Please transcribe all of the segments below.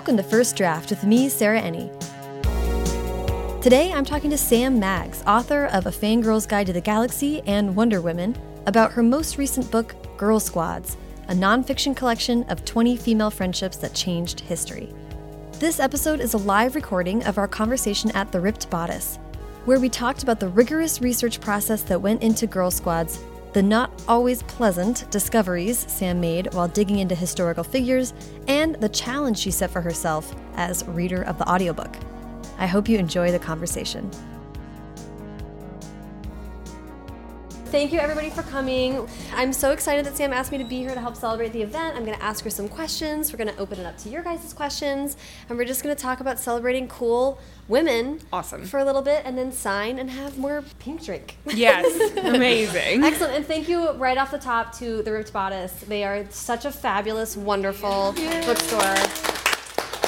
Welcome to First Draft with me, Sarah Enni. Today I'm talking to Sam Maggs, author of A Fangirl's Guide to the Galaxy and Wonder Women, about her most recent book, Girl Squads, a nonfiction collection of 20 female friendships that changed history. This episode is a live recording of our conversation at The Ripped Bodice, where we talked about the rigorous research process that went into Girl Squads the not always pleasant discoveries Sam made while digging into historical figures, and the challenge she set for herself as reader of the audiobook. I hope you enjoy the conversation. Thank you, everybody, for coming. I'm so excited that Sam asked me to be here to help celebrate the event. I'm going to ask her some questions. We're going to open it up to your guys' questions, and we're just going to talk about celebrating cool women. Awesome. For a little bit, and then sign and have more pink drink. Yes, amazing. Excellent, and thank you right off the top to the Ripped Bodice. They are such a fabulous, wonderful Yay. bookstore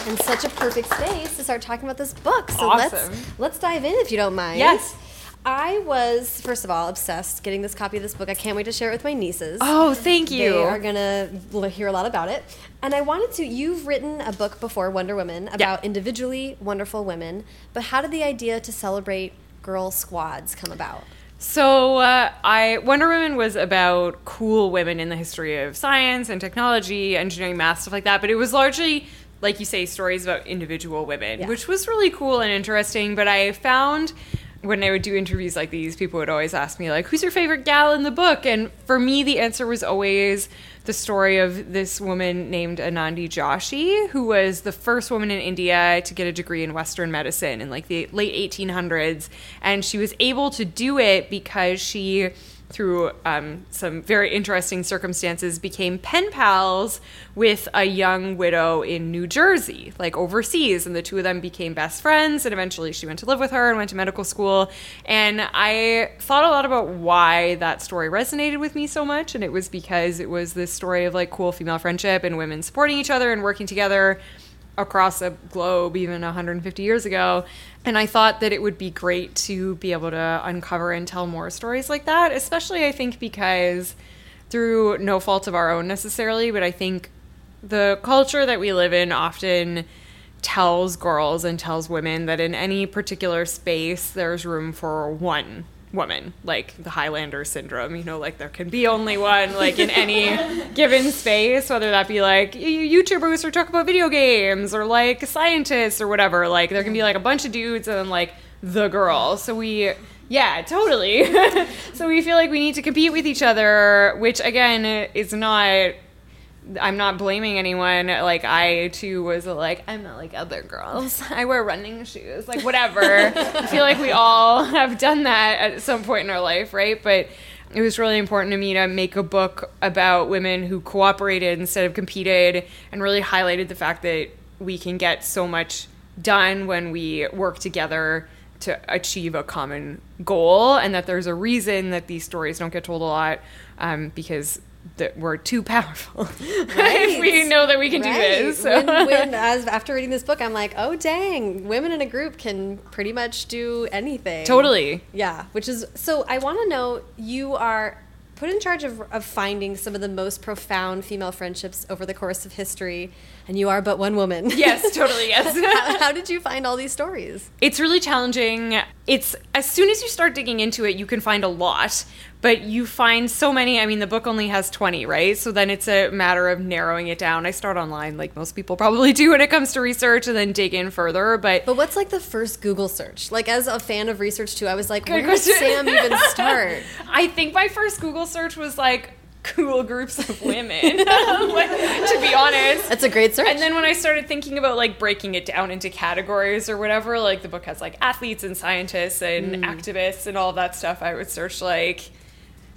and such a perfect space to start talking about this book. So awesome. let's let's dive in if you don't mind. Yes. I was, first of all, obsessed getting this copy of this book. I can't wait to share it with my nieces. Oh, thank you. They are going to hear a lot about it. And I wanted to, you've written a book before, Wonder Women, about yeah. individually wonderful women. But how did the idea to celebrate girl squads come about? So, uh, I Wonder Women was about cool women in the history of science and technology, engineering, math, stuff like that. But it was largely, like you say, stories about individual women, yeah. which was really cool and interesting. But I found when I would do interviews like these, people would always ask me like, "Who's your favorite gal in the book?" And for me, the answer was always the story of this woman named Anandi Joshi, who was the first woman in India to get a degree in Western medicine in like the late 1800s, and she was able to do it because she through um, some very interesting circumstances, became pen pals with a young widow in New Jersey, like overseas. And the two of them became best friends. And eventually she went to live with her and went to medical school. And I thought a lot about why that story resonated with me so much. And it was because it was this story of like cool female friendship and women supporting each other and working together across a globe even 150 years ago. And I thought that it would be great to be able to uncover and tell more stories like that, especially I think because through no fault of our own necessarily, but I think the culture that we live in often tells girls and tells women that in any particular space there's room for one woman, like the Highlander syndrome. You know, like there can be only one, like in any given space, whether that be like YouTubers or talk about video games or like scientists or whatever. Like there can be like a bunch of dudes and then like the girl. So we. Yeah, totally. so we feel like we need to compete with each other, which again is not I'm not blaming anyone. Like I too was like I'm not like other girls. I wear running shoes, like whatever. I feel like we all have done that at some point in our life, right? But it was really important to me to make a book about women who cooperated instead of competed and really highlighted the fact that we can get so much done when we work together to achieve a common goal and that there's a reason that these stories don't get told a lot um, because that we're too powerful. Right. if we know that we can right. do this. So. When, when, as after reading this book, I'm like, oh dang, women in a group can pretty much do anything. Totally. Yeah. Which is so. I want to know you are put in charge of, of finding some of the most profound female friendships over the course of history and you are but one woman. Yes, totally, yes. how, how, did you find all these stories? It's really challenging. It's as soon as you start digging into it, you can find a lot, but you find so many. I mean, the book only has 20, right? So then it's a matter of narrowing it down. I start online like most people probably do when it comes to research and then dig in further, but But what's like the first Google search? Like as a fan of research too, I was like, where did Sam even start? I think my first Google search was like cool groups of women to be honest that's a great search and then when i started thinking about like breaking it down into categories or whatever like the book has like athletes and scientists and mm. activists and all that stuff i would search like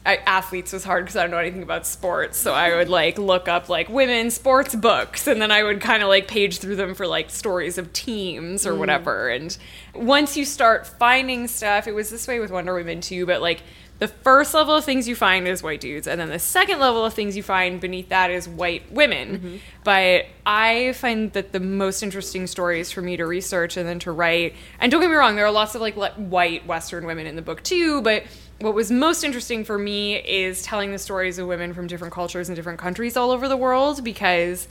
I, athletes was hard because I don't know anything about sports, so I would like look up like women sports books, and then I would kind of like page through them for like stories of teams or mm. whatever. And once you start finding stuff, it was this way with Wonder Women too, but like the first level of things you find is white dudes, and then the second level of things you find beneath that is white women. Mm-hmm. But I find that the most interesting stories for me to research and then to write, and don't get me wrong, there are lots of like white Western women in the book too, but what was most interesting for me is telling the stories of women from different cultures and different countries all over the world because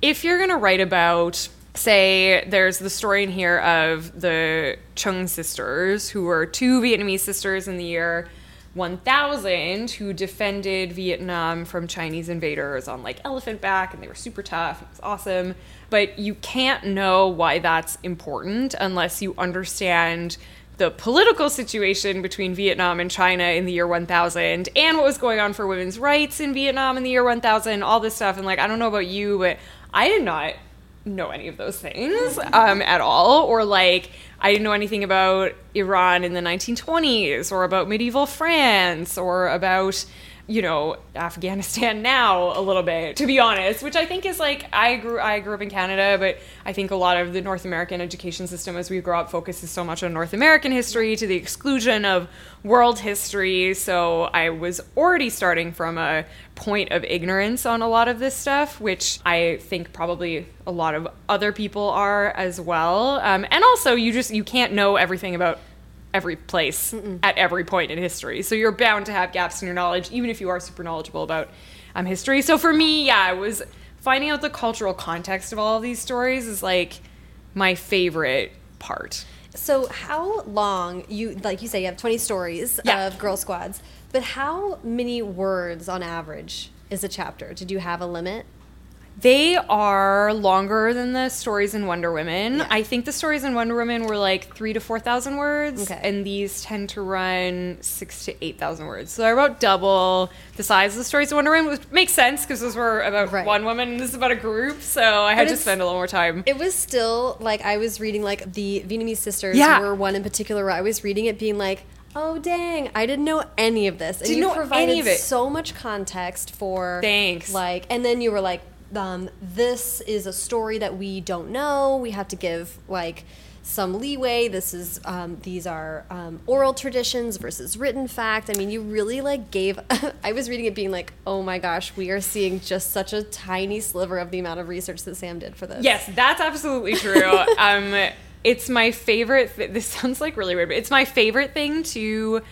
if you're going to write about say there's the story in here of the Trung sisters, who were two Vietnamese sisters in the year 1000 who defended Vietnam from Chinese invaders on like elephant back and they were super tough. It was awesome. But you can't know why that's important unless you understand the political situation between Vietnam and China in the year 1000 and what was going on for women's rights in Vietnam in the year 1000, all this stuff. And like, I don't know about you, but I did not know any of those things um, at all, or like I didn't know anything about Iran in the 1920s, or about medieval France, or about you know Afghanistan now a little bit to be honest which I think is like I grew I grew up in Canada but I think a lot of the North American education system as we grow up focuses so much on North American history to the exclusion of world history. So I was already starting from a point of ignorance on a lot of this stuff which I think probably a lot of other people are as well. Um, and also you just you can't know everything about every place Mm-mm. at every point in history. So you're bound to have gaps in your knowledge, even if you are super knowledgeable about um, history. So for me, yeah, it was finding out the cultural context of all of these stories is like my favorite part. So how long you like you say you have 20 stories yeah. of girl squads, but how many words on average is a chapter? Did you have a limit? They are longer than the stories in Wonder Women. Yeah. I think the stories in Wonder Women were like three to four thousand words, okay. and these tend to run six to eight thousand words. So they're about double the size of the stories in Wonder Women, which makes sense because those were about right. one woman and this is about a group. So I had to spend a little more time. It was still like I was reading like the Vietnamese sisters yeah. were one in particular where I was reading it being like Oh dang! I didn't know any of this, and didn't you provided so much context for thanks. Like, and then you were like, um, this is a story that we don't know. We have to give like some leeway. This is um, these are um, oral traditions versus written fact. I mean, you really like gave. I was reading it, being like, oh my gosh, we are seeing just such a tiny sliver of the amount of research that Sam did for this. Yes, that's absolutely true. um, it's my favorite. Th- this sounds like really weird, but it's my favorite thing to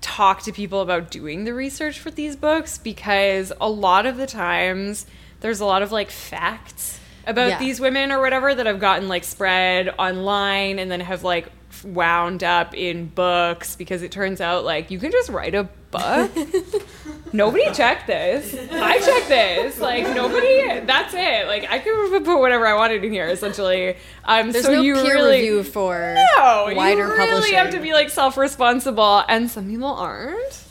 talk to people about doing the research for these books because a lot of the times there's a lot of like facts about yeah. these women or whatever that have gotten like spread online and then have like wound up in books because it turns out like you can just write a book. nobody checked this. I checked this. Like nobody. That's it. Like I could put whatever I wanted in here. Essentially, um. There's so no you peer really, review for no. Wider you really publishing. have to be like self-responsible, and some people aren't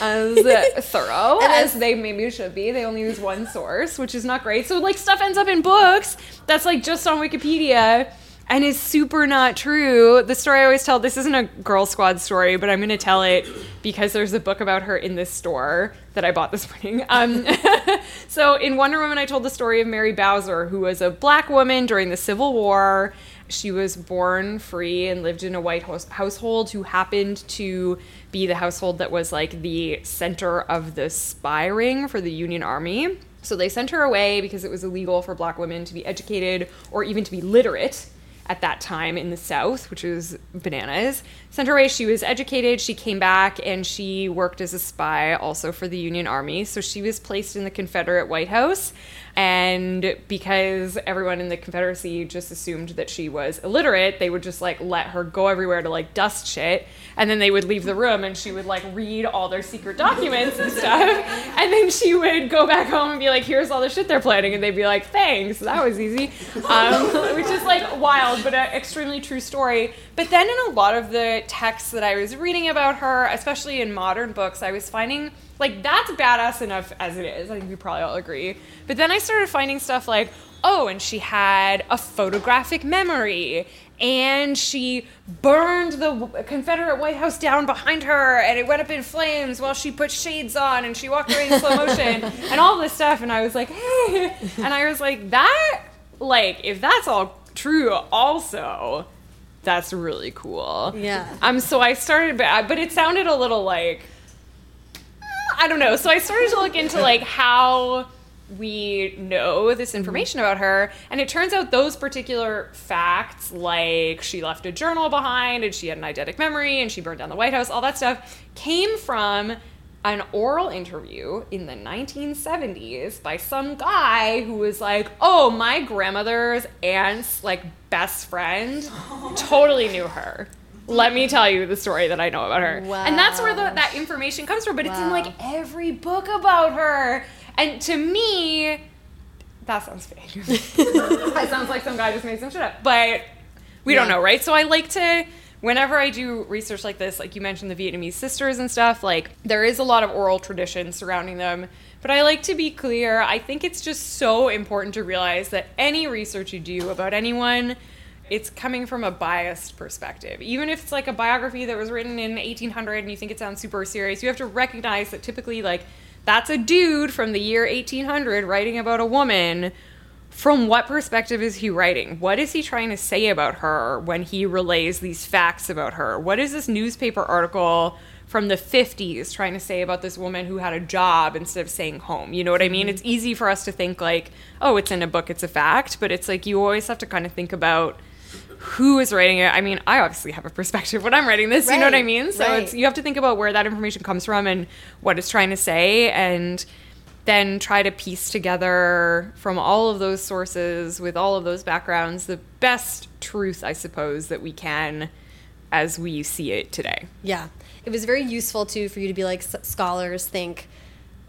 as thorough as they maybe should be. They only use one source, which is not great. So like stuff ends up in books that's like just on Wikipedia and is super not true. The story I always tell, this isn't a Girl Squad story, but I'm going to tell it because there's a book about her in this store that I bought this morning. Um, so in Wonder Women, I told the story of Mary Bowser, who was a black woman during the Civil War. She was born free and lived in a white house- household who happened to be the household that was like the center of the spy ring for the Union Army. So they sent her away because it was illegal for black women to be educated or even to be literate at that time in the South, which was bananas. Sent her away. She was educated. She came back and she worked as a spy also for the Union Army. So she was placed in the Confederate White House. And because everyone in the Confederacy just assumed that she was illiterate, they would just like let her go everywhere to like dust shit. And then they would leave the room and she would like read all their secret documents and stuff. And then she would go back home and be like, here's all the shit they're planning. And they'd be like, thanks, that was easy. Um, which is like wild, but an extremely true story. But then in a lot of the texts that I was reading about her, especially in modern books, I was finding like that's badass enough as it is. I think we probably all agree. But then I started finding stuff like, oh, and she had a photographic memory and she burned the Confederate White House down behind her, and it went up in flames while she put shades on, and she walked away in slow motion, and all this stuff. And I was like, hey, and I was like, that, like, if that's all true, also, that's really cool. Yeah. Um. So I started, but it sounded a little like I don't know. So I started to look into like how we know this mm-hmm. information about her and it turns out those particular facts like she left a journal behind and she had an eidetic memory and she burned down the white house all that stuff came from an oral interview in the 1970s by some guy who was like, "Oh, my grandmother's aunt's like best friend totally knew her." Let me tell you the story that I know about her. Wow. And that's where the, that information comes from, but it's in like every book about her. And to me, that sounds fake. that sounds like some guy just made some shit up. But we don't know, right? So I like to whenever I do research like this, like you mentioned the Vietnamese sisters and stuff, like there is a lot of oral tradition surrounding them. But I like to be clear, I think it's just so important to realize that any research you do about anyone it's coming from a biased perspective. Even if it's like a biography that was written in 1800 and you think it sounds super serious, you have to recognize that typically like that's a dude from the year 1800 writing about a woman from what perspective is he writing? What is he trying to say about her when he relays these facts about her? What is this newspaper article from the 50s trying to say about this woman who had a job instead of staying home? You know what I mean? Mm-hmm. It's easy for us to think like, oh, it's in a book, it's a fact, but it's like you always have to kind of think about who is writing it. I mean, I obviously have a perspective when I'm writing this, you know what I mean? So right. it's you have to think about where that information comes from and what it's trying to say and then try to piece together from all of those sources with all of those backgrounds the best truth I suppose that we can as we see it today. Yeah. It was very useful too for you to be like s- scholars think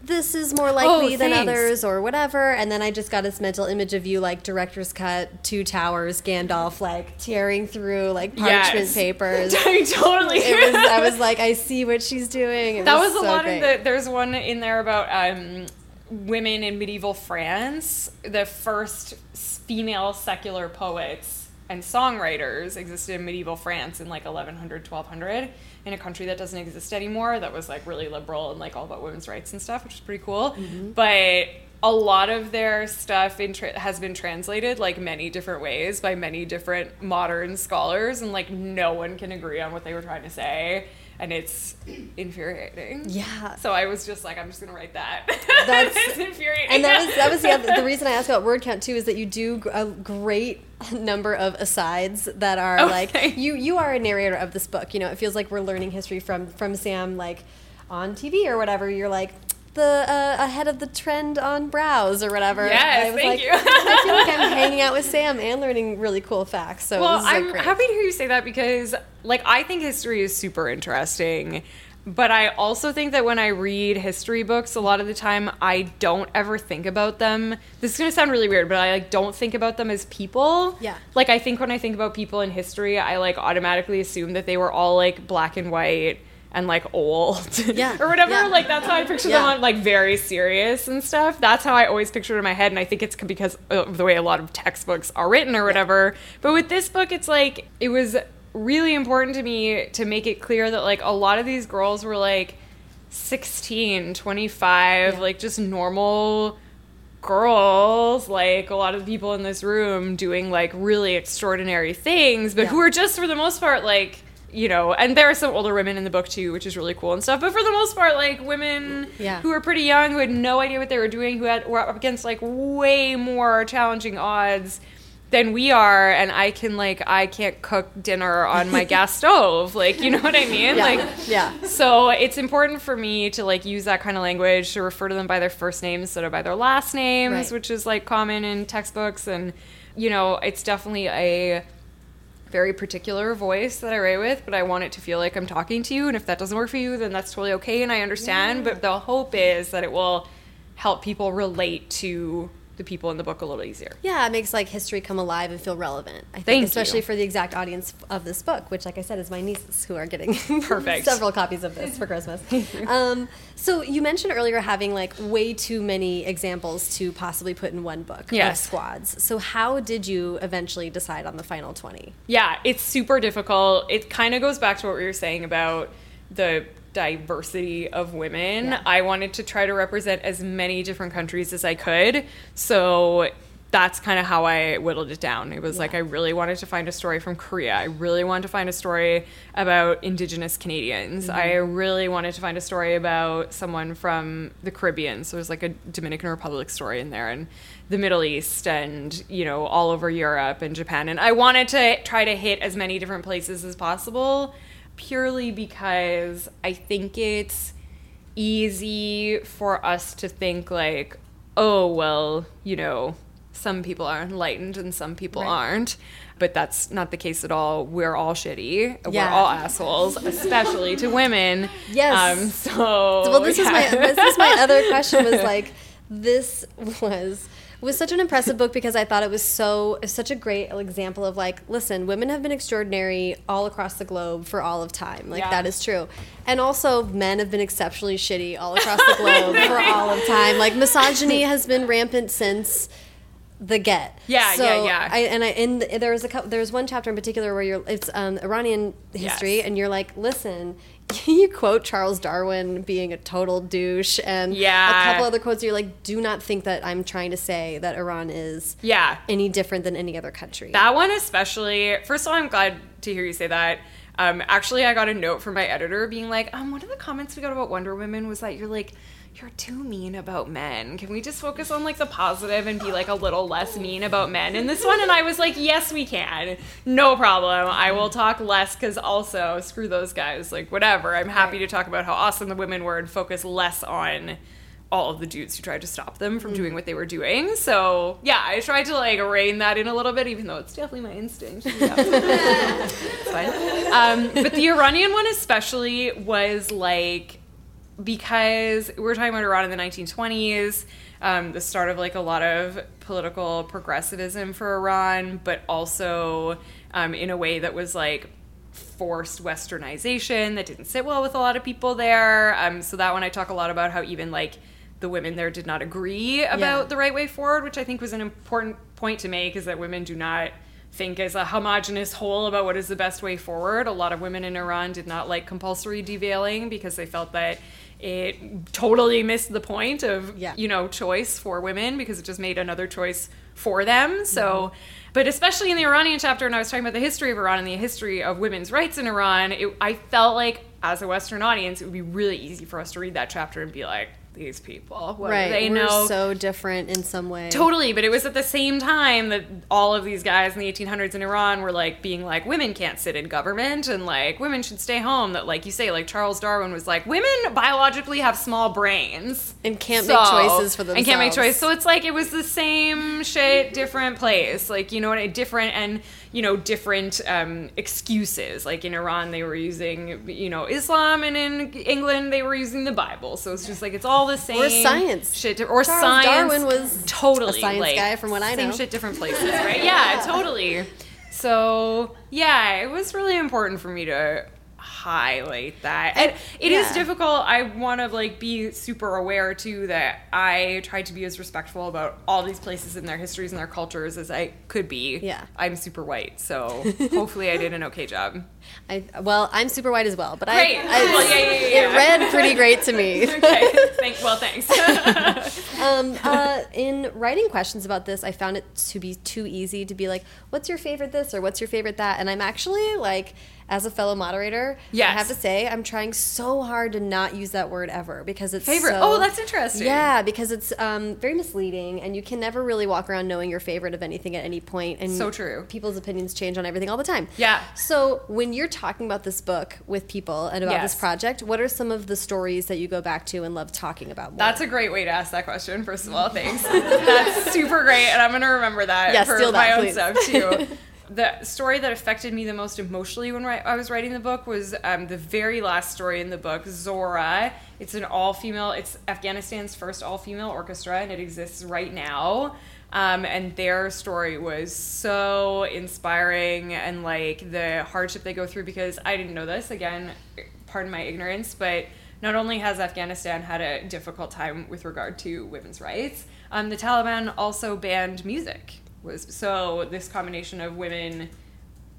this is more likely than others or whatever. And then I just got this mental image of you like director's cut two towers Gandalf like tearing through like parchment Yes. papers. I totally it was I was like I see what she's doing. It that was, a so lot great. of the there's one in there about um women in medieval france the first female secular poets and songwriters existed in medieval france in like 1100 1200 in a country that doesn't exist anymore that was like really liberal and like all about women's rights and stuff which is pretty cool Mm-hmm. but a lot of their stuff in tra- has been translated like many different ways by many different modern scholars and like no one can agree on what they were trying to say and it's infuriating Yeah. so I was just like, I'm just gonna write that. That's- it's infuriating. and that was that was the, the reason I asked about word count too is that you do a great number of asides that are Oh, like you you are a narrator of this book. You know, it feels like we're learning history from from Sam like on TV or whatever. You're like the uh, ahead of the trend on browse or whatever. Yes, I was thank like, you. I feel like I'm hanging out with Sam and learning really cool facts. So well, I'm great. happy to hear you say that because, like, I think history is super interesting. But I also think that when I read history books, a lot of the time I don't ever think about them. This is gonna sound really weird, but I like don't think about them as people. Yeah. Like I think when I think about people in history, I like automatically assume that they were all like black and white and like old. Yeah, or whatever. yeah. Like that's how I picture Yeah. them on like very serious and stuff. That's how I always picture it in my head, and I think it's because of the way a lot of textbooks are written or whatever. But with this book, it's like it was really important to me to make it clear that like a lot of these girls were like 16, 25, Yeah. like just normal girls, like a lot of the people in this room doing like really extraordinary things, but who are just for the most part like you know, and there are some older women in the book too, which is really cool and stuff. But for the most part, like women Yeah. who were pretty young, who had no idea what they were doing, who had were up against like way more challenging odds than we are, and I can like I can't cook dinner on my gas stove, like you know what I mean? yeah. Like yeah. so it's important for me to like use that kind of language to refer to them by their first names instead of by their last names, Right. which is like common in textbooks. And you know, it's definitely a very particular voice that I write with, but I want it to feel like I'm talking to you. And if that doesn't work for you, then that's totally okay, and I understand. But the hope is that it will help people relate to the people in the book a little easier. Yeah, it makes like history come alive and feel relevant. I think, Thank especially you. for the exact audience of this book, which, like I said, is my nieces who are getting Perfect. several copies of this for Christmas. um, so you mentioned earlier having like way too many examples to possibly put in one book Yes. of squads. So how did you eventually decide on the final twenty? Yeah, it's super difficult. It kind of goes back to what we were saying about the diversity of women. Yeah. I wanted to try to represent as many different countries as I could. So that's kind of how I whittled it down. It was like I really wanted to find a story from Korea. I really wanted to find a story about indigenous Canadians. Mm-hmm. I really wanted to find a story about someone from the Caribbean. So there's like a Dominican Republic story in there and the Middle East and, you know, all over Europe and Japan. And I wanted to try to hit as many different places as possible purely because I think it's easy for us to think like, oh well, you know, some people are enlightened and some people Right. aren't. But that's not the case at all. We're all shitty. Yeah. We're all assholes, especially to women. Yes. Um, so well this is my this is my other question was like this was was such an impressive book because I thought it was so such a great example of like listen women have been extraordinary all across the globe for all of time like Yeah. that is true and also men have been exceptionally shitty all across the globe for all of time like misogyny has been rampant since the get Yeah, so yeah, yeah. I, and I in the, there was a couple, there was one chapter in particular where you're it's um, Iranian history Yes. and you're like listen you quote Charles Darwin being a total douche and Yeah. a couple other quotes you're like do not think that I'm trying to say that Iran is Yeah. any different than any other country That one especially. First of all, I'm glad to hear you say that. Um, actually, I got a note from my editor being like, um, one of the comments we got about Wonder Women was that you're like, you're too mean about men. Can we just focus on like the positive and be like a little less mean about men in this one? And I was like, yes, we can. No problem. I will talk less because also screw those guys. Like whatever. I'm happy to talk about how awesome the women were and focus less on all of the dudes who tried to stop them from doing what they were doing. So yeah, I tried to like rein that in a little bit, even though it's definitely my instinct. Yeah. Um, but the Iranian one especially was like because we're talking about Iran in the 1920s, um, the start of like a lot of political progressivism for Iran, but also um, in a way that was like forced westernization that didn't sit well with a lot of people there. Um, so that one I talk a lot about how even like the women there did not agree about Yeah. the right way forward, which I think was an important point to make is that women do not think as a homogenous whole about what is the best way forward. A lot of women in Iran did not like compulsory deveiling because they felt that it totally missed the point of Yeah. you know choice for women because it just made another choice for them. So mm-hmm. but especially in the Iranian chapter, and I was talking about the history of Iran and the history of women's rights in Iran, it, I felt like as a Western audience, it would be really easy for us to read that chapter and be like, these people, what right they we're know? so different in some way Totally, but it was at the same time that all of these guys in the 1800s in Iran were like being like women can't sit in government and like women should stay home. That like you say, like Charles Darwin was like women biologically have small brains And can't make choices for themselves and can't make choices. So it's like it was the same shit, different place. Like you know what, different and you know different um, excuses. Like in Iran, they were using you know Islam, and in England they were using the Bible. So it's just like it's all the same Or science. shit. Or Charles science. Darwin was totally a science like, guy from what I same know. shit, different places, right? yeah, totally. So yeah, it was really important for me to highlight that. And it is yeah. difficult. I want to like be super aware too that I try to be as respectful about all these places and their histories and their cultures as I could be. Yeah. I'm super white, so hopefully I did an okay job. I, well I'm super white as well but Great. I, I Well, yeah, yeah, it read pretty great to me Okay. Thank, well, thanks. um, uh, in writing questions about this, I found it to be too easy to be like, "What's your favorite this?" or "What's your favorite that?" And I'm actually like, as a fellow moderator, I have to say, I'm trying so hard to not use that word ever because it's Favorite. so- Oh, that's interesting. Yeah, because it's um, very misleading, and you can never really walk around knowing your favorite of anything at any point. And So true. People's opinions change on everything all the time. Yeah. So when you're talking about this book with people and about Yes. this project, what are some of the stories that you go back to and love talking about? More? That's a great way to ask that question, first of all. Thanks. That's super great, and I'm going to remember that Yeah, for my that, own please. stuff, too. the story that affected me the most emotionally when I was writing the book was um, the very last story in the book, Zohra. It's an all female, it's Afghanistan's first all female orchestra, and it exists right now. Um, and their story was so inspiring and like the hardship they go through because I didn't know this. Again, pardon my ignorance, but not only has Afghanistan had a difficult time with regard to women's rights, um, the Taliban also banned music. Was so this combination of women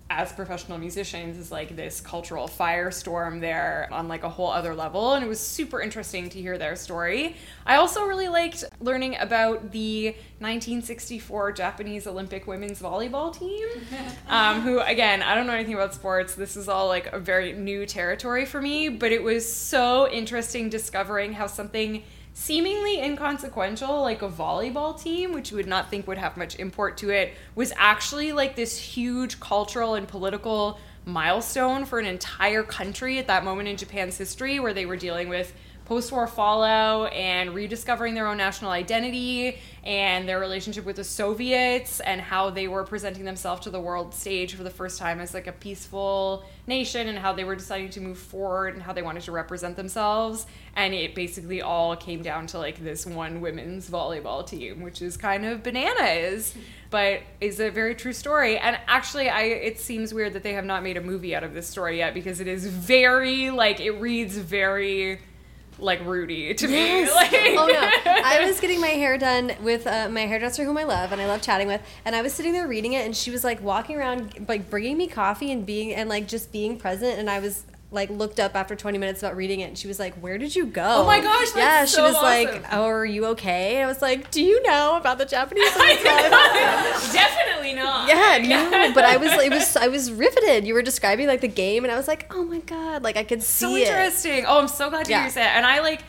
as professional musicians is like this cultural firestorm there on like a whole other level and it was super interesting to hear their story. I also really liked learning about the 1964 japanese olympic women's volleyball team um, who again i don't know anything about sports. This is all like a very new territory for me but it was so interesting discovering how something seemingly inconsequential, like a volleyball team, which you would not think would have much import to it, was actually like this huge cultural and political milestone for an entire country at that moment in Japan's history where they were dealing with post-war fallout and rediscovering their own national identity and their relationship with the Soviets and how they were presenting themselves to the world stage for the first time as like a peaceful nation and how they were deciding to move forward and how they wanted to represent themselves. And it basically all came down to like this one women's volleyball team which is kind of bananas but is a very true story. And actually I it seems weird that they have not made a movie out of this story yet because it is very like it reads very like Rudy to Yes. me. Like, oh no! I was getting my hair done with uh, my hairdresser, whom I love and I love chatting with, and I was sitting there reading it, and she was like walking around, like bringing me coffee and being and like just being present, and I was like looked up after 20 minutes about reading it and she was like where did you go Oh my gosh, that's yeah so she was awesome. like oh are you okay and i was like do you know about the japanese Definitely not. yeah no but i was it was i was riveted you were describing like the game and i was like oh my god like i could see so it interesting. Oh, I'm so glad to hear Yeah. you say it. And I like,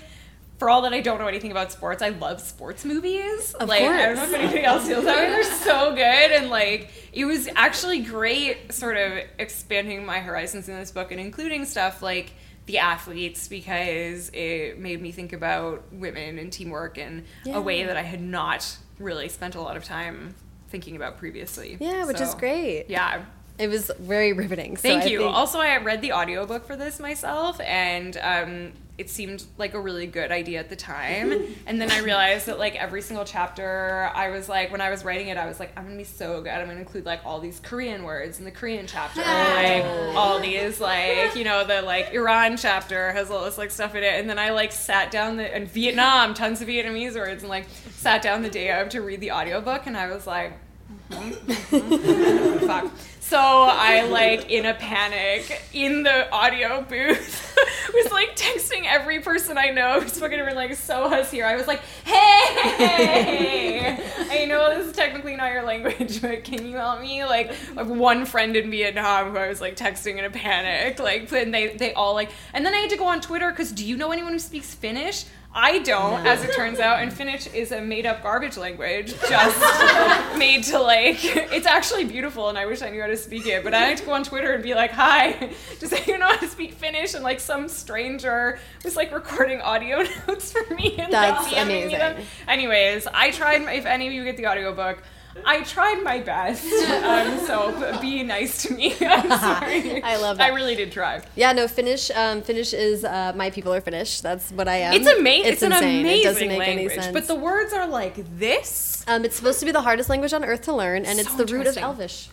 for all that I don't know anything about sports, I love sports movies. Of like, I don't know if anybody else feels that way. They're so good, and like, it was actually great, sort of expanding my horizons in this book and including stuff like the athletes because it made me think about women and teamwork in a way that I had not really spent a lot of time thinking about previously. yeah which is great. Yeah, it was very riveting so Thank I you. think- Also, I read the audiobook for this myself, and um, it seemed like a really good idea at the time. and then I realized that, like, every single chapter, I was like, when I was writing it, I was like, I'm gonna be so good. I'm gonna include, like, all these Korean words in the Korean chapter. like, all these, like, you know, the, like, Iran chapter has all this, like, stuff in it. And then I, like, sat down, the, and Vietnam, tons of Vietnamese words, and, like, sat down the day of to read the audiobook, and I was like, Fuck. So I like in a panic in the audio booth was like texting every person I know who's fucking ever like so us here. I was like, hey, I know this is technically not your language, but can you help me? Like one friend in Vietnam who I was like texting in a panic, like and they they all like, and then I had to go on Twitter because do you know anyone who speaks Finnish? I don't, as it turns out, and Finnish is a made up garbage language, just made to like. It's actually beautiful, and I wish I knew how to speak it. But I like to go on Twitter and be like, "Hi, does anyone know how to speak Finnish?" And like some stranger was like recording audio notes for me and That's like, DMing me them. amazing. Anyways, I tried. If any of you get the audiobook. I tried my best, um, so be nice to me. I'm sorry. I love it. I really did try. Yeah, no, Finnish. Um, Finnish is uh, my people are Finnish. That's what I am. It's amazing. It's, an insane. amazing It doesn't make language, any sense. but the words are like this. um, it's supposed to be the hardest language on earth to learn, and it's the root of. Elvish.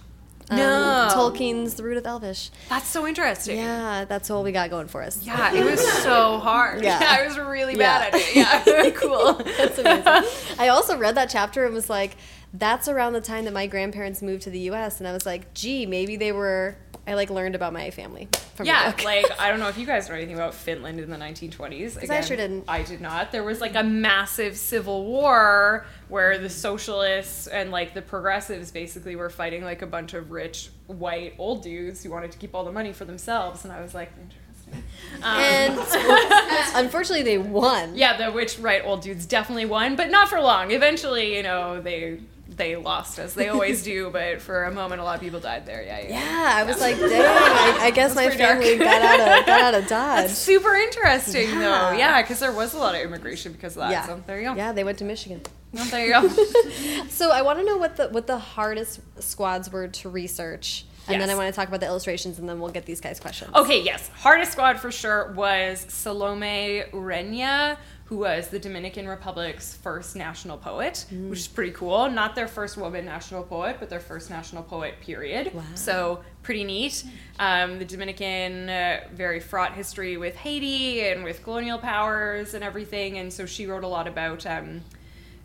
Um, No. Tolkien's the root of Elvish. That's so interesting. Yeah, that's all we got going for us. Yeah, it was so hard. Yeah. Yeah, I was really Yeah. bad at it. Yeah, cool. That's amazing. I also read that chapter and was like, that's around the time that my grandparents moved to the U.S. And I was like, gee, maybe they were. I like learned about my family from Yeah, like I don't know if you guys know anything about Finland in the 1920s. I sure didn't. I did not. There was like a massive civil war where the socialists and like the progressives basically were fighting like a bunch of rich white old dudes who wanted to keep all the money for themselves. And I was like, interesting. Um, and unfortunately, they won. Yeah, the rich right old dudes definitely won, but not for long. Eventually, you know, they they lost as they always do, but for a moment a lot of people died there. Yeah. Yeah. Yeah, I was like, dang, I, I guess my family got out of got out of Dodge. That's super interesting Yeah. though. Yeah, because there was a lot of immigration because of that. yeah, So there you go. Yeah, they went to Michigan. Well, there you go. So I want to know what the what the hardest squads were to research, and then I want to talk about the illustrations, and then we'll get these guys questions. Okay, yes. Hardest squad for sure was Salomé Ureña, who was the Dominican Republic's first national poet, which is pretty cool. Not their first woman national poet, but their first national poet, period. Wow. So pretty neat. Um, the Dominican, uh, very fraught history with Haiti and with colonial powers and everything. And so she wrote a lot about. Um,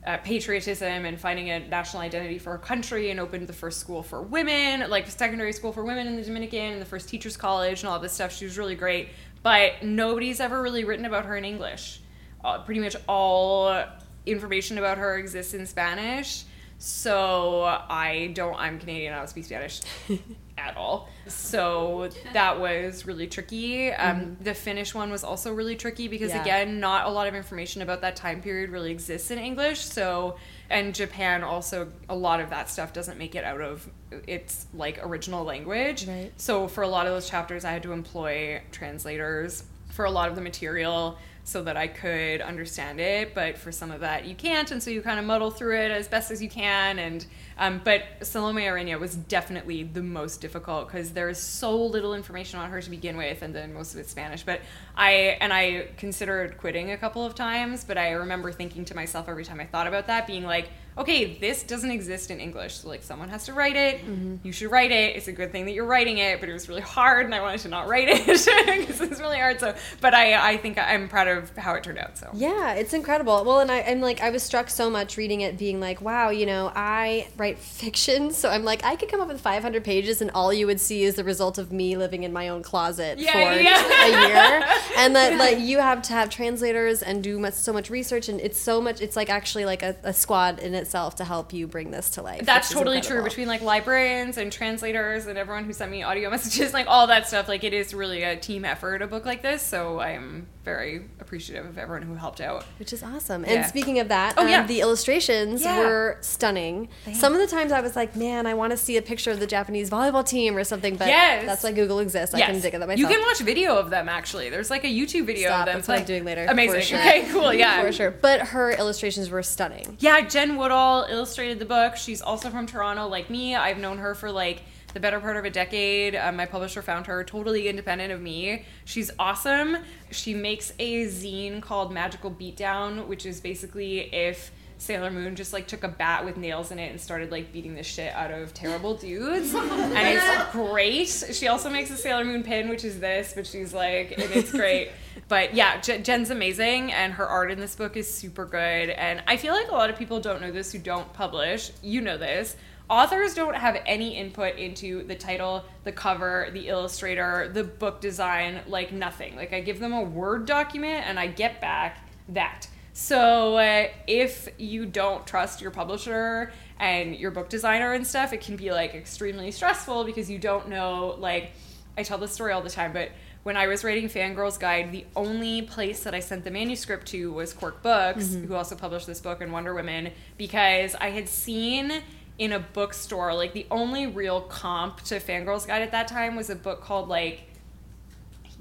uh, patriotism and finding a national identity for her country and opened the first school for women, like the secondary school for women in the Dominican and the first teachers college and all this stuff. She was really great, but nobody's ever really written about her in English. Uh, pretty much all information about her exists in Spanish. So I don't. I'm Canadian. I don't speak Spanish at all. So that was really tricky. Um, The Finnish one was also really tricky because Yeah. again, not a lot of information about that time period really exists in English. So, and Japan also, a lot of that stuff doesn't make it out of its like original language. Right. So, for a lot of those chapters, I had to employ translators for a lot of the material. So that I could understand it. But for some of that, you can't, and so you kind of muddle through it as best as you can. And um, but Salomé Ureña was definitely the most difficult because there is so little information on her to begin with, and then most of it's Spanish. But I and I considered quitting a couple of times, but I remember thinking to myself every time I thought about that, being like okay, this doesn't exist in English. So, like, someone has to write it. Mm-hmm. You should write it. It's a good thing that you're writing it, but it was really hard, and I wanted to not write it because it's really hard. So, but I, I think I'm proud of how it turned out. So, yeah, it's incredible. Well, and I, am like, I was struck so much reading it, being like, wow, you know, I write fiction, so I'm like, I could come up with 500 pages, and all you would see is the result of me living in my own closet yeah, for yeah. a year, and that yeah. like you have to have translators and do much, so much research, and it's so much. It's like actually like a, a squad in it itself to help you bring this to life. That's totally true. Between like librarians and translators and everyone who sent me audio messages, like all that stuff, like it is really a team effort, a book like this. So I'm very appreciative of everyone who helped out. Which is awesome. Yeah. And speaking of that, oh, um, yeah. the illustrations yeah. were stunning. Thanks. Some of the times I was like, man, I want to see a picture of the Japanese volleyball team or something, but yes. that's why Google exists. Yes. I can dig it myself. You can watch video of them actually. There's like a YouTube video Stop. of them. That's what I'm doing later. Amazing. Sure. Okay, cool. Yeah. for sure. But her illustrations were stunning. Yeah, Jen Woodall illustrated the book. She's also from Toronto like me. I've known her for like the better part of a decade. Um, my publisher found her totally independent of me. She's awesome. She makes a zine called Magical Beatdown, which is basically if Sailor Moon just like took a bat with nails in it and started like beating the shit out of terrible dudes. and it's great. She also makes a Sailor Moon pin, which is this, but she's like, and it's great. but yeah, Jen's amazing and her art in this book is super good. And I feel like a lot of people don't know this who don't publish. You know this authors don't have any input into the title, the cover, the illustrator, the book design, like nothing. Like I give them a Word document and I get back that. So uh, if you don't trust your publisher and your book designer and stuff, it can be like extremely stressful because you don't know. Like I tell this story all the time, but when I was writing Fangirl's Guide, the only place that I sent the manuscript to was Quirk Books, mm-hmm. who also published this book and Wonder Women, because I had seen in a bookstore. Like the only real comp to Fangirls Guide at that time was a book called like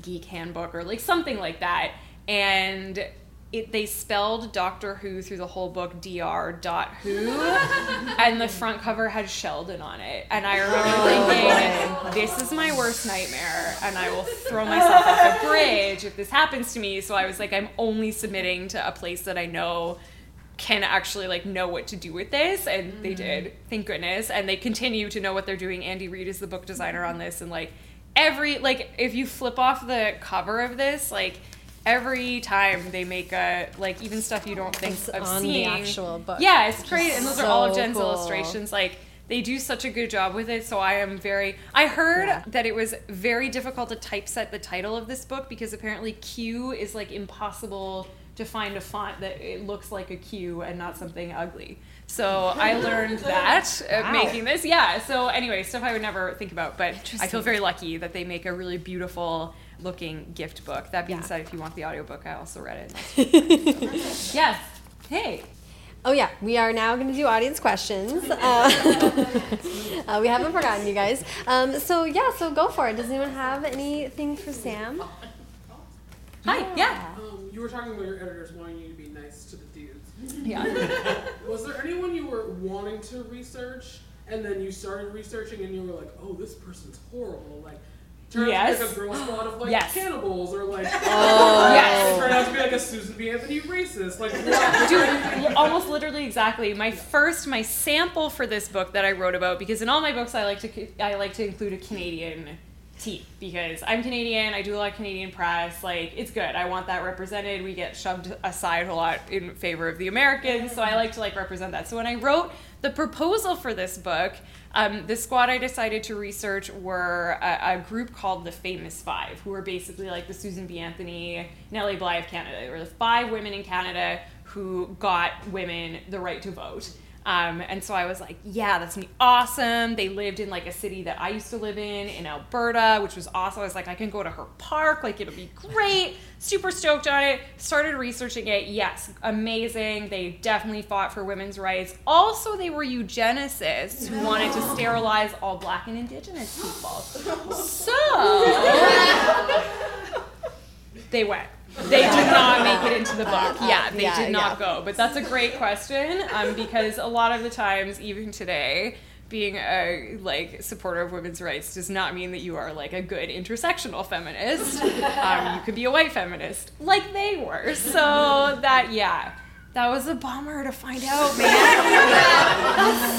Geek Handbook or like something like that. And it, they spelled Doctor Who through the whole book Dr. Dot Who, and the front cover had Sheldon on it. And I remember thinking, "This is my worst nightmare, and I will throw myself off a bridge if this happens to me." So I was like, "I'm only submitting to a place that I know can actually like know what to do with this and mm-hmm. they did thank goodness and they continue to know what they're doing andy reid is the book designer on this and like every like if you flip off the cover of this like every time they make a like even stuff you don't think it's of on seeing the actual book yeah it's great and those so are all of jen's cool. illustrations like they do such a good job with it so i am very i heard yeah. that it was very difficult to typeset the title of this book because apparently q is like impossible to find a font that it looks like a Q and not something ugly. So I learned that uh, wow. making this. Yeah. So anyway, stuff I would never think about, but I feel very lucky that they make a really beautiful looking gift book. That being yeah. said, if you want the audiobook, I also read it. yes. Hey. Oh yeah, we are now going to do audience questions. Uh, uh, we haven't forgotten you guys. Um, so yeah, so go for it. Does anyone have anything for Sam? Hi. Yeah. yeah you were talking about your editors wanting you to be nice to the dudes. Yeah. was there anyone you were wanting to research and then you started researching and you were like, oh, this person's horrible? Like, turned yes. out to be like a girl squad of like yes. cannibals or like oh yes it turned out to be like a Susan B. Anthony racist like dude almost literally exactly my first my sample for this book that I wrote about because in all my books I like to I like to include a Canadian tea because I'm Canadian. I do a lot of Canadian press. Like, it's good. I want that represented. We get shoved aside a lot in favor of the Americans. So I like to like represent that. So when I wrote the proposal for this book, um, the squad I decided to research were a, a, group called the Famous Five, who were basically like the Susan B. Anthony, Nellie Bly of Canada. They were the five women in Canada who got women the right to vote. Um, and so I was like, yeah, that's gonna be awesome. They lived in like a city that I used to live in, in Alberta, which was awesome. I was like, I can go to her park, like it'll be great. Super stoked on it. Started researching it. Yes, amazing. They definitely fought for women's rights. Also, they were eugenicists who wanted to sterilize all black and indigenous people. So they went. They did not make it into the book. Yeah, they Yeah, did not yeah. go. But that's a great question um, because a lot of the times, even today, being a like supporter of women's rights does not mean that you are like a good intersectional feminist. Um, you could be a white feminist, like they were. So that yeah. That was a bummer to find out, man. that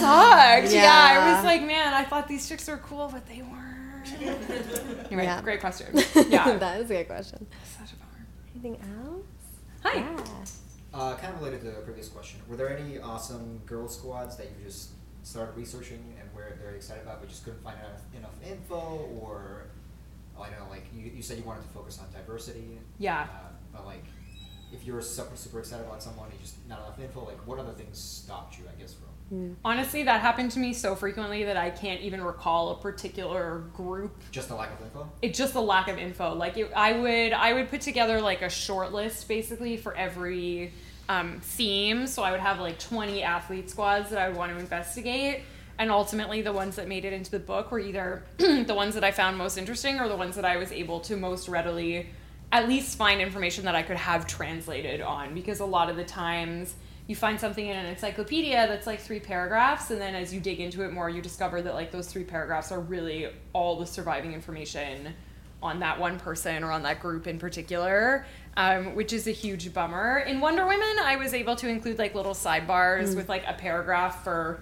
sucked. Yeah. I was like, man, I thought these chicks were cool, but they weren't. Anyway, Yeah. great question. Yeah. that is a good question. Such a bummer. Anything else? Hi. Yeah. Uh, kind of related to the previous question, were there any awesome girl squads that you just started researching and were very excited about, but just couldn't find enough, enough info, or oh, I don't know, like you, you said you wanted to focus on diversity. Yeah. Uh, but like, if you were super super excited about someone, and just not enough info, like what other things stopped you? I guess from Honestly, that happened to me so frequently that I can't even recall a particular group. just the lack of info. It's just a lack of info. Like it, I would, I would put together like a short list basically for every um, theme. So I would have like 20 athlete squads that I would want to investigate. And ultimately, the ones that made it into the book were either the ones that I found most interesting or the ones that I was able to most readily at least find information that I could have translated on. Because a lot of the times, you find something in an encyclopedia that's like three paragraphs, and then as you dig into it more, you discover that like those three paragraphs are really all the surviving information on that one person or on that group in particular, um, which is a huge bummer. In Wonder Women, I was able to include like little sidebars with like a paragraph for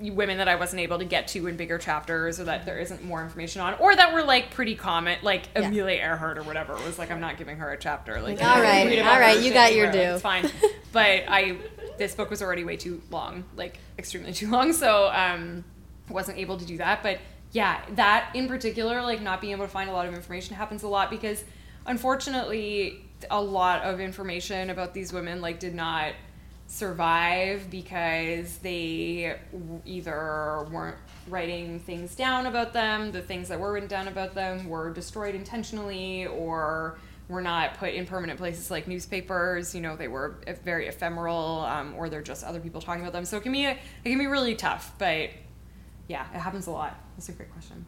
women that I wasn't able to get to in bigger chapters or that there isn't more information on or that were like pretty common like Yeah. Amelia Earhart or whatever was like I'm not giving her a chapter like all right all right you got your due. it's fine but I this book was already way too long like extremely too long so um wasn't able to do that but yeah that in particular like not being able to find a lot of information happens a lot because unfortunately a lot of information about these women like did not survive because they either weren't writing things down about them, the things that were written down about them were destroyed intentionally, or were not put in permanent places like newspapers. You know, they were very ephemeral, um, or they're just other people talking about them. So it can be it can be really tough, but yeah, it happens a lot. That's a great question.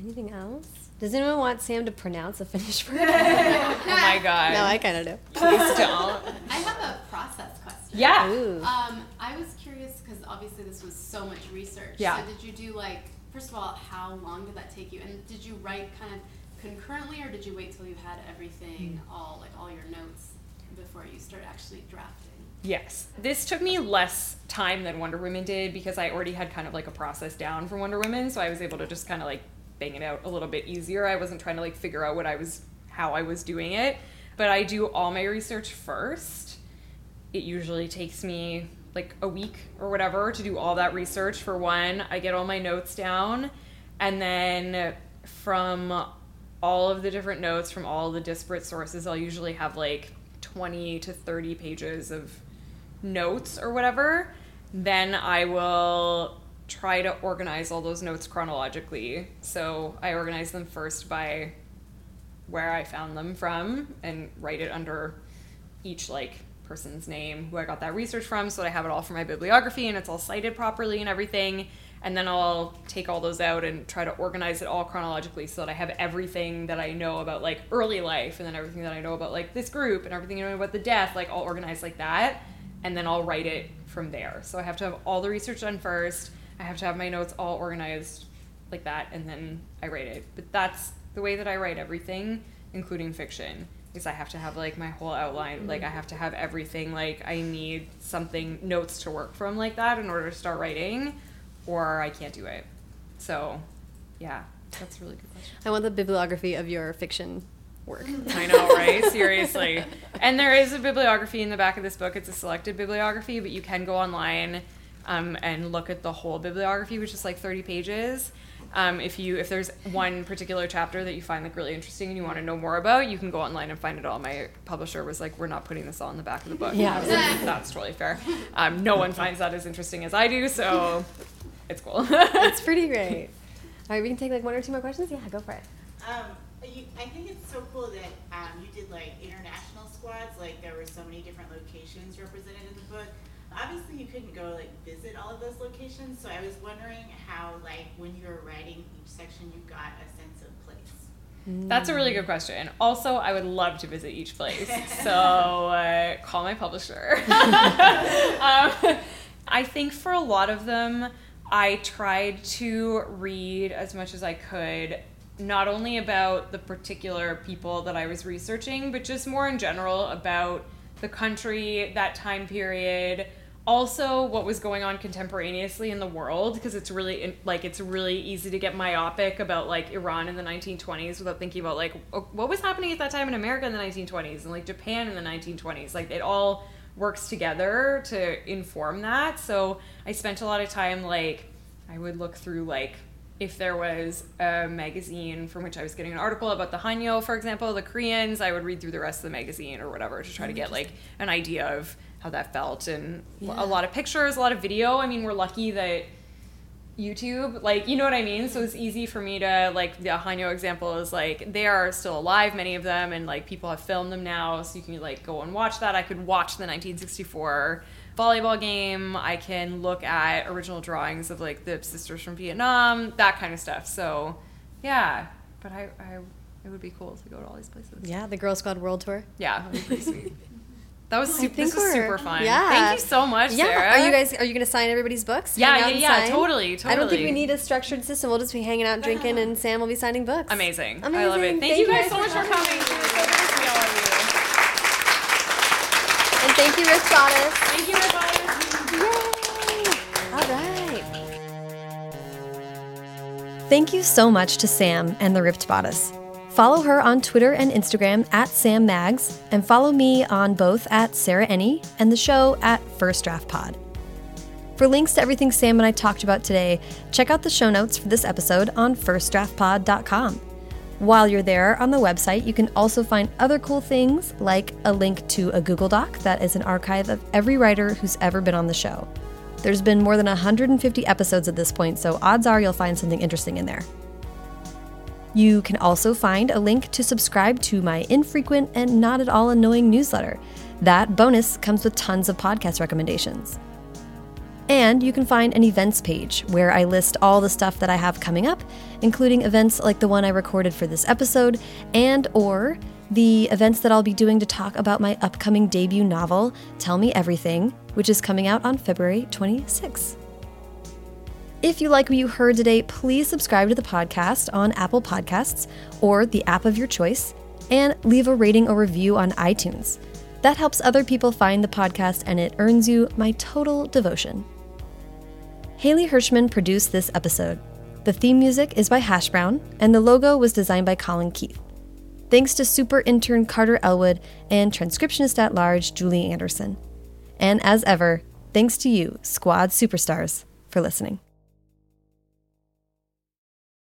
Anything else? Does anyone want Sam to pronounce a Finnish word? Oh my god! no, I kind of do. please don't. I have a process question. Yeah. Um, I was curious because obviously this was so much research. Yeah. So did you do like, first of all, how long did that take you? And did you write kind of concurrently, or did you wait till you had everything all like all your notes before you start actually drafting? Yes. This took me less time than Wonder Women did because I already had kind of like a process down for Wonder Women, so I was able to just kind of like bang it out a little bit easier. I wasn't trying to like figure out what I was how I was doing it, but I do all my research first. It usually takes me like a week or whatever to do all that research for one. I get all my notes down and then from all of the different notes from all the disparate sources, I'll usually have like 20 to 30 pages of notes or whatever. Then I will try to organize all those notes chronologically. So I organize them first by where I found them from and write it under each like person's name who I got that research from so that I have it all for my bibliography and it's all cited properly and everything. And then I'll take all those out and try to organize it all chronologically so that I have everything that I know about like early life and then everything that I know about like this group and everything I know about the death, like all organized like that. And then I'll write it from there. So I have to have all the research done first. I have to have my notes all organized like that and then I write it. But that's the way that I write everything, including fiction, is I have to have like my whole outline. Like I have to have everything. Like I need something notes to work from like that in order to start writing, or I can't do it. So, yeah, that's a really good question. I want the bibliography of your fiction work. I know, right? Seriously. And there is a bibliography in the back of this book. It's a selected bibliography, but you can go online um, and look at the whole bibliography, which is like 30 pages. Um, if you if there's one particular chapter that you find like really interesting and you want to know more about, you can go online and find it all. My publisher was like, "We're not putting this all in the back of the book." Yeah. Like, that's totally fair. Um, no one finds that as interesting as I do, so it's cool. it's pretty great. All right, we can take like one or two more questions. Yeah, go for it. Um, you, I think it's so cool that um, you did like international squads. Like there were so many different locations represented in the book. Obviously, you couldn't go like visit all of those locations. So I was wondering how, like, when you were writing each section, you got a sense of place. That's a really good question. Also, I would love to visit each place. So uh, call my publisher. um, I think for a lot of them, I tried to read as much as I could, not only about the particular people that I was researching, but just more in general about the country, that time period, also what was going on contemporaneously in the world because it's really like it's really easy to get myopic about like Iran in the 1920s without thinking about like what was happening at that time in America in the 1920s and like Japan in the 1920s like it all works together to inform that. So I spent a lot of time like I would look through like if there was a magazine from which I was getting an article about the Haenyeo, for example, the Koreans, I would read through the rest of the magazine or whatever to try to get like an idea of how that felt and yeah. a lot of pictures, a lot of video. I mean, we're lucky that YouTube, like, you know what I mean? So it's easy for me to, like, the Haenyeo example is like, they are still alive, many of them, and like, people have filmed them now, so you can, like, go and watch that. I could watch the 1964 volleyball game. I can look at original drawings of, like, the sisters from Vietnam, that kind of stuff. So, yeah. But I, I it would be cool to go to all these places. Yeah, the Girl Squad World Tour. Yeah, that would be pretty sweet. That was super, this was super fun. Yeah. Thank you so much, yeah. Sarah. Are you guys are you gonna sign everybody's books? Yeah, yeah, yeah. Totally, totally. I don't think we need a structured system. We'll just be hanging out and drinking, and Sam will be signing books. Amazing. Amazing. I love it. Thank, thank you guys so much for coming. so to all of you. And thank you, Ripped Bodice. Thank you, Ripped Bodice. Yay! All right. Thank you so much to Sam and the Ripped Bodice. Follow her on Twitter and Instagram at Sam Maggs, and follow me on both at Sarah Enni and the show at First Draft Pod. For links to everything Sam and I talked about today, check out the show notes for this episode on firstdraftpod.com. While you're there on the website, you can also find other cool things like a link to a Google Doc that is an archive of every writer who's ever been on the show. There's been more than 150 episodes at this point, so odds are you'll find something interesting in there. You can also find a link to subscribe to my infrequent and not at all annoying newsletter. That bonus comes with tons of podcast recommendations. And you can find an events page where I list all the stuff that I have coming up, including events like the one I recorded for this episode and or the events that I'll be doing to talk about my upcoming debut novel, Tell Me Everything, which is coming out on February 26th. If you like what you heard today, please subscribe to the podcast on Apple Podcasts or the app of your choice, and leave a rating or review on iTunes. That helps other people find the podcast and it earns you my total devotion. Haley Hirschman produced this episode. The theme music is by Hash Brown, and the logo was designed by Colin Keith. Thanks to super intern Carter Elwood and transcriptionist at large Julie Anderson. And as ever, thanks to you, Squad Superstars, for listening.